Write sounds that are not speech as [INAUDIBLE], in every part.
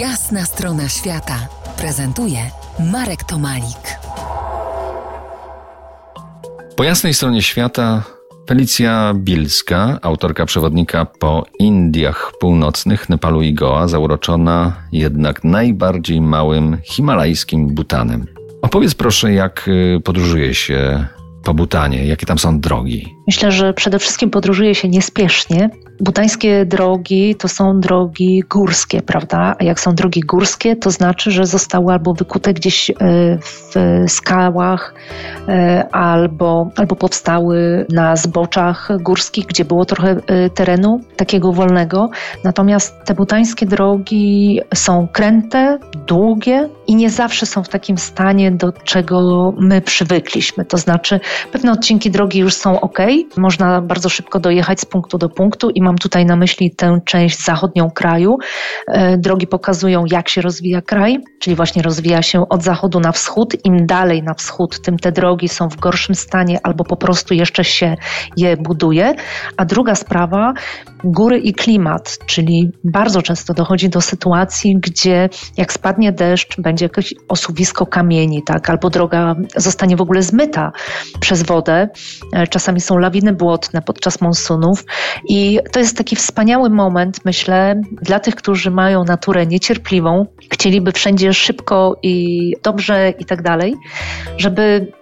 Jasna strona świata prezentuje Marek Tomalik. Po jasnej stronie świata Felicja Bilska, autorka przewodnika po Indiach Północnych, Nepalu i Goa, zauroczona jednak najbardziej małym himalajskim Butanem. Opowiedz proszę, jak y, podróżuje się po Butanie, jakie tam są drogi? Myślę, że przede wszystkim podróżuje się niespiesznie. Butańskie drogi to są drogi górskie, prawda? A jak są drogi górskie, to znaczy, że zostały albo wykute gdzieś e, w skałach, e, albo, albo powstały na zboczach górskich, gdzie było trochę e, terenu takiego wolnego. Natomiast te butańskie drogi są kręte, długie i nie zawsze są w takim stanie, do czego my przywykliśmy. To znaczy, pewne odcinki drogi już są ok, można bardzo szybko dojechać z punktu do punktu i mam tutaj na myśli tę część zachodnią kraju. E, drogi pokazują, jak się rozwija kraj, czyli właśnie rozwija się od zachodu na wschód. Im dalej na wschód, tym te drogi są w gorszym stanie albo po prostu jeszcze się je buduje. A druga sprawa, góry i klimat, czyli bardzo często dochodzi do sytuacji, gdzie jak spadnie deszcz, będzie jakieś osuwisko kamieni, tak, albo droga zostanie w ogóle zmyta przez wodę. E, czasami są lawiny błotne podczas monsunów i to jest taki wspaniały moment, myślę, dla tych, którzy mają naturę niecierpliwą, chcieliby wszędzie szybko i dobrze i tak dalej, żeby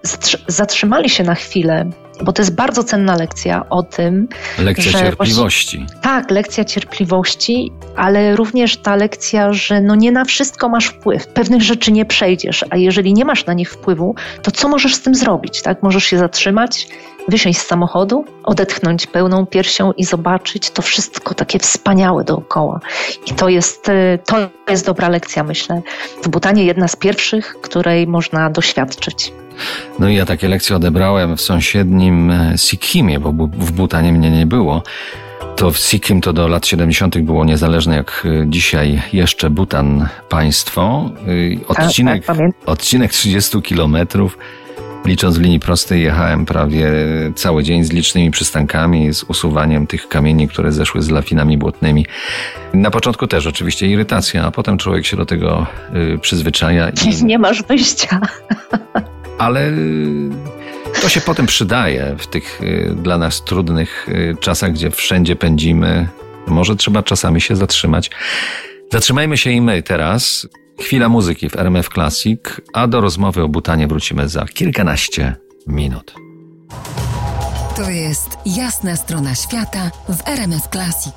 zatrzymali się na chwilę bo to jest bardzo cenna lekcja o tym. Lekcja że cierpliwości. Właśnie, tak, lekcja cierpliwości, ale również ta lekcja, że no nie na wszystko masz wpływ. Pewnych rzeczy nie przejdziesz, a jeżeli nie masz na nich wpływu, to co możesz z tym zrobić? Tak? Możesz się zatrzymać, wysiąść z samochodu, odetchnąć pełną piersią i zobaczyć to wszystko takie wspaniałe dookoła. I to jest, y, to jest dobra lekcja, myślę. W Butanie jedna z pierwszych, której można doświadczyć. No i ja takie lekcje odebrałem w sąsiednim e, Sikkimie, bo w Butanie mnie nie było. To w Sikkim to do lat 70. było niezależne jak e, dzisiaj jeszcze Butan państwo. E, tak, odcinek, tak, tak, odcinek 30 kilometrów. Licząc w linii prostej jechałem prawie cały dzień z licznymi przystankami, z usuwaniem tych kamieni, które zeszły z lawinami błotnymi. Na początku też oczywiście irytacja, a potem człowiek się do tego y, przyzwyczaja. I... [LAUGHS] Nie masz wyjścia ale to się potem przydaje w tych y, dla nas trudnych y, czasach, gdzie wszędzie pędzimy. Może trzeba czasami się zatrzymać. Zatrzymajmy się i my teraz. Chwila muzyki w RMF Classic, a do rozmowy o Butanie wrócimy za kilkanaście minut. To jest jasna strona świata w RMF Classic.